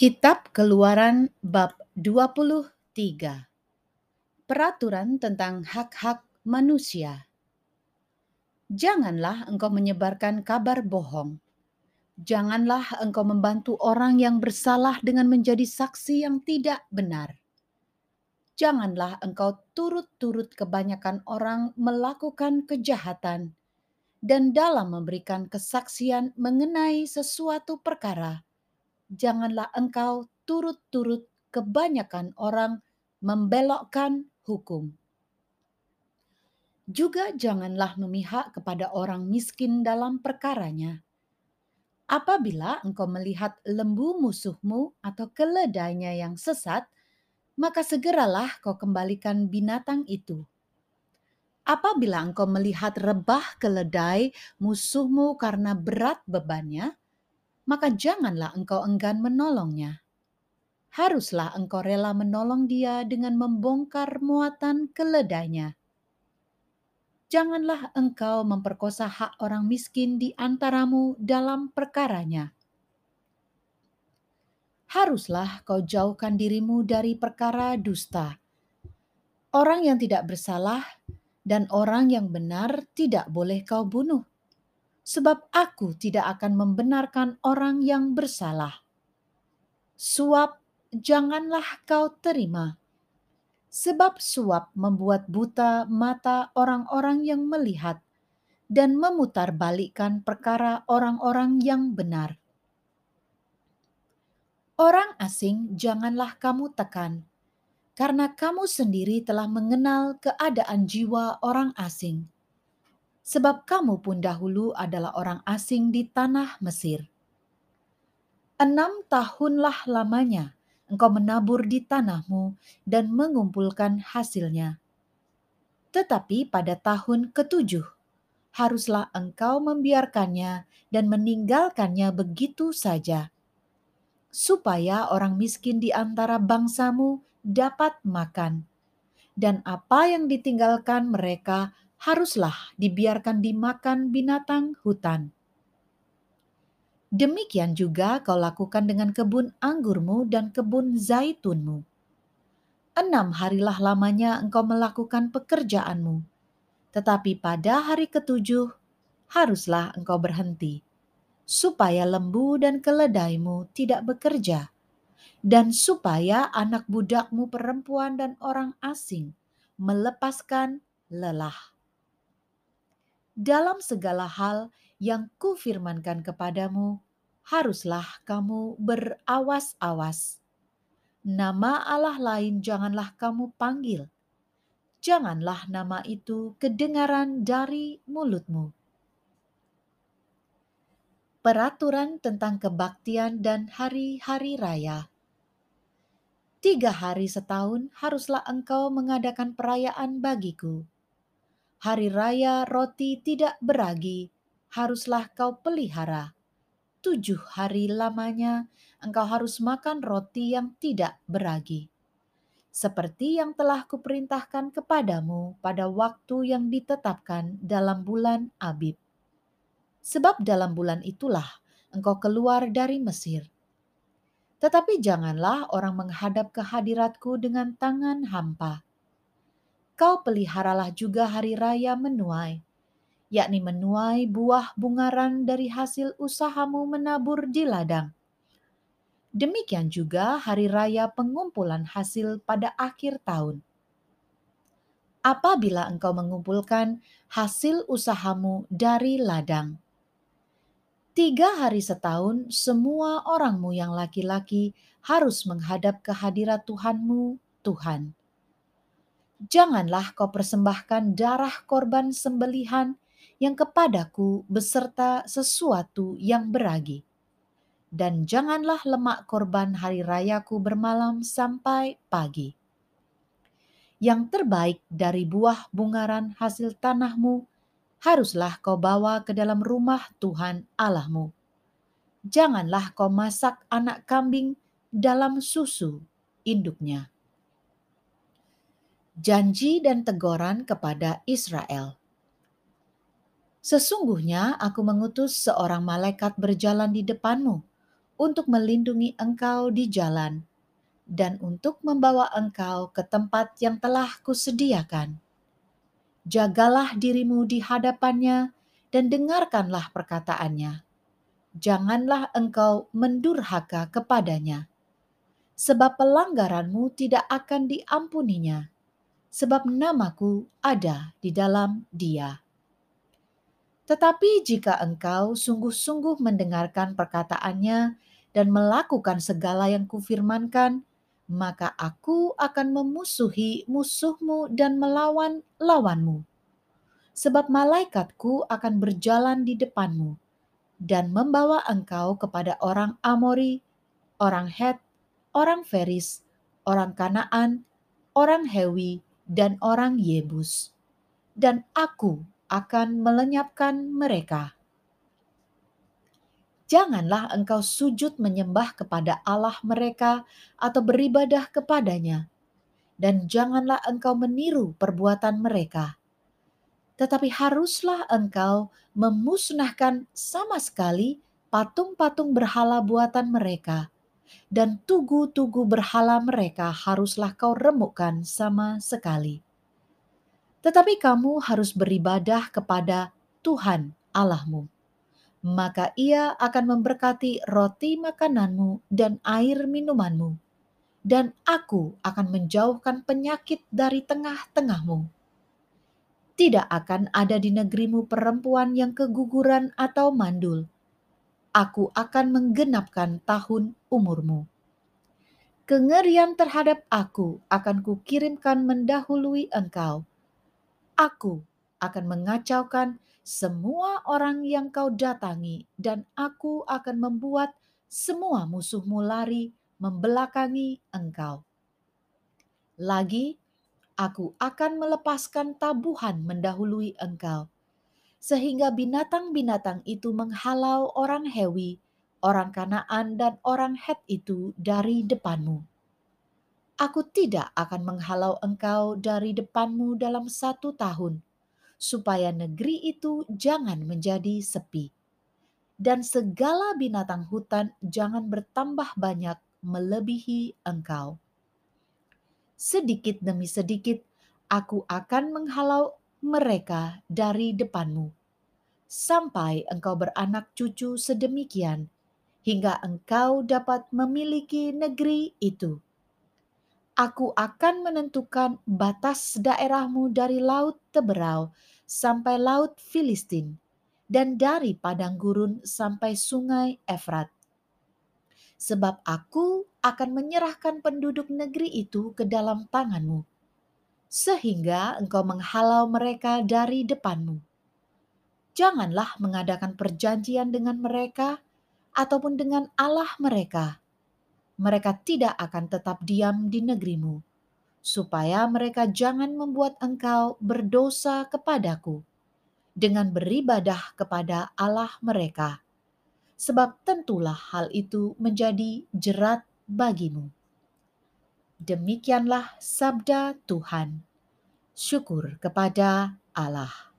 Kitab Keluaran bab 23 Peraturan tentang hak-hak manusia Janganlah engkau menyebarkan kabar bohong. Janganlah engkau membantu orang yang bersalah dengan menjadi saksi yang tidak benar. Janganlah engkau turut-turut kebanyakan orang melakukan kejahatan dan dalam memberikan kesaksian mengenai sesuatu perkara janganlah engkau turut-turut kebanyakan orang membelokkan hukum. Juga janganlah memihak kepada orang miskin dalam perkaranya. Apabila engkau melihat lembu musuhmu atau keledainya yang sesat, maka segeralah kau kembalikan binatang itu. Apabila engkau melihat rebah keledai musuhmu karena berat bebannya, maka janganlah engkau enggan menolongnya. Haruslah engkau rela menolong dia dengan membongkar muatan keledainya. Janganlah engkau memperkosa hak orang miskin di antaramu dalam perkaranya. Haruslah kau jauhkan dirimu dari perkara dusta. Orang yang tidak bersalah dan orang yang benar tidak boleh kau bunuh sebab aku tidak akan membenarkan orang yang bersalah. Suap janganlah kau terima, sebab suap membuat buta mata orang-orang yang melihat dan memutarbalikkan perkara orang-orang yang benar. Orang asing janganlah kamu tekan, karena kamu sendiri telah mengenal keadaan jiwa orang asing sebab kamu pun dahulu adalah orang asing di tanah Mesir. Enam tahunlah lamanya engkau menabur di tanahmu dan mengumpulkan hasilnya. Tetapi pada tahun ketujuh, haruslah engkau membiarkannya dan meninggalkannya begitu saja, supaya orang miskin di antara bangsamu dapat makan, dan apa yang ditinggalkan mereka haruslah dibiarkan dimakan binatang hutan. Demikian juga kau lakukan dengan kebun anggurmu dan kebun zaitunmu. Enam harilah lamanya engkau melakukan pekerjaanmu, tetapi pada hari ketujuh haruslah engkau berhenti, supaya lembu dan keledaimu tidak bekerja, dan supaya anak budakmu perempuan dan orang asing melepaskan lelah dalam segala hal yang kufirmankan kepadamu, haruslah kamu berawas-awas. Nama Allah lain janganlah kamu panggil. Janganlah nama itu kedengaran dari mulutmu. Peraturan tentang kebaktian dan hari-hari raya. Tiga hari setahun haruslah engkau mengadakan perayaan bagiku hari raya roti tidak beragi, haruslah kau pelihara. Tujuh hari lamanya engkau harus makan roti yang tidak beragi. Seperti yang telah kuperintahkan kepadamu pada waktu yang ditetapkan dalam bulan Abib. Sebab dalam bulan itulah engkau keluar dari Mesir. Tetapi janganlah orang menghadap ke hadiratku dengan tangan hampa kau peliharalah juga hari raya menuai, yakni menuai buah bungaran dari hasil usahamu menabur di ladang. Demikian juga hari raya pengumpulan hasil pada akhir tahun. Apabila engkau mengumpulkan hasil usahamu dari ladang, tiga hari setahun semua orangmu yang laki-laki harus menghadap ke hadirat Tuhanmu, Tuhan janganlah kau persembahkan darah korban sembelihan yang kepadaku beserta sesuatu yang beragi. Dan janganlah lemak korban hari rayaku bermalam sampai pagi. Yang terbaik dari buah bungaran hasil tanahmu haruslah kau bawa ke dalam rumah Tuhan Allahmu. Janganlah kau masak anak kambing dalam susu induknya janji dan teguran kepada Israel. Sesungguhnya aku mengutus seorang malaikat berjalan di depanmu untuk melindungi engkau di jalan dan untuk membawa engkau ke tempat yang telah kusediakan. Jagalah dirimu di hadapannya dan dengarkanlah perkataannya. Janganlah engkau mendurhaka kepadanya, sebab pelanggaranmu tidak akan diampuninya, sebab namaku ada di dalam dia. Tetapi jika engkau sungguh-sungguh mendengarkan perkataannya dan melakukan segala yang kufirmankan, maka aku akan memusuhi musuhmu dan melawan lawanmu. Sebab malaikatku akan berjalan di depanmu dan membawa engkau kepada orang Amori, orang Het, orang Feris, orang Kanaan, orang Hewi, dan orang Yebus. Dan aku akan melenyapkan mereka janganlah engkau sujud menyembah kepada Allah mereka atau beribadah kepadanya, dan janganlah engkau meniru perbuatan mereka. Tetapi haruslah engkau memusnahkan sama sekali patung-patung berhala buatan mereka, dan tugu-tugu berhala mereka haruslah kau remukkan sama sekali. Tetapi kamu harus beribadah kepada Tuhan Allahmu maka ia akan memberkati roti makananmu dan air minumanmu, dan aku akan menjauhkan penyakit dari tengah-tengahmu. Tidak akan ada di negerimu perempuan yang keguguran atau mandul. Aku akan menggenapkan tahun umurmu. Kengerian terhadap aku akan kukirimkan mendahului engkau. Aku akan mengacaukan semua orang yang kau datangi, dan aku akan membuat semua musuhmu lari membelakangi engkau. Lagi, aku akan melepaskan tabuhan mendahului engkau, sehingga binatang-binatang itu menghalau orang Hewi, orang Kanaan, dan orang Het itu dari depanmu. Aku tidak akan menghalau engkau dari depanmu dalam satu tahun, supaya negeri itu jangan menjadi sepi. Dan segala binatang hutan jangan bertambah banyak melebihi engkau. Sedikit demi sedikit aku akan menghalau mereka dari depanmu, sampai engkau beranak cucu sedemikian, hingga engkau dapat memiliki negeri itu. Aku akan menentukan batas daerahmu dari Laut Teberau sampai Laut Filistin, dan dari padang gurun sampai sungai Efrat. Sebab aku akan menyerahkan penduduk negeri itu ke dalam tanganmu, sehingga engkau menghalau mereka dari depanmu. Janganlah mengadakan perjanjian dengan mereka ataupun dengan Allah mereka mereka tidak akan tetap diam di negerimu, supaya mereka jangan membuat engkau berdosa kepadaku dengan beribadah kepada Allah mereka, sebab tentulah hal itu menjadi jerat bagimu. Demikianlah sabda Tuhan. Syukur kepada Allah.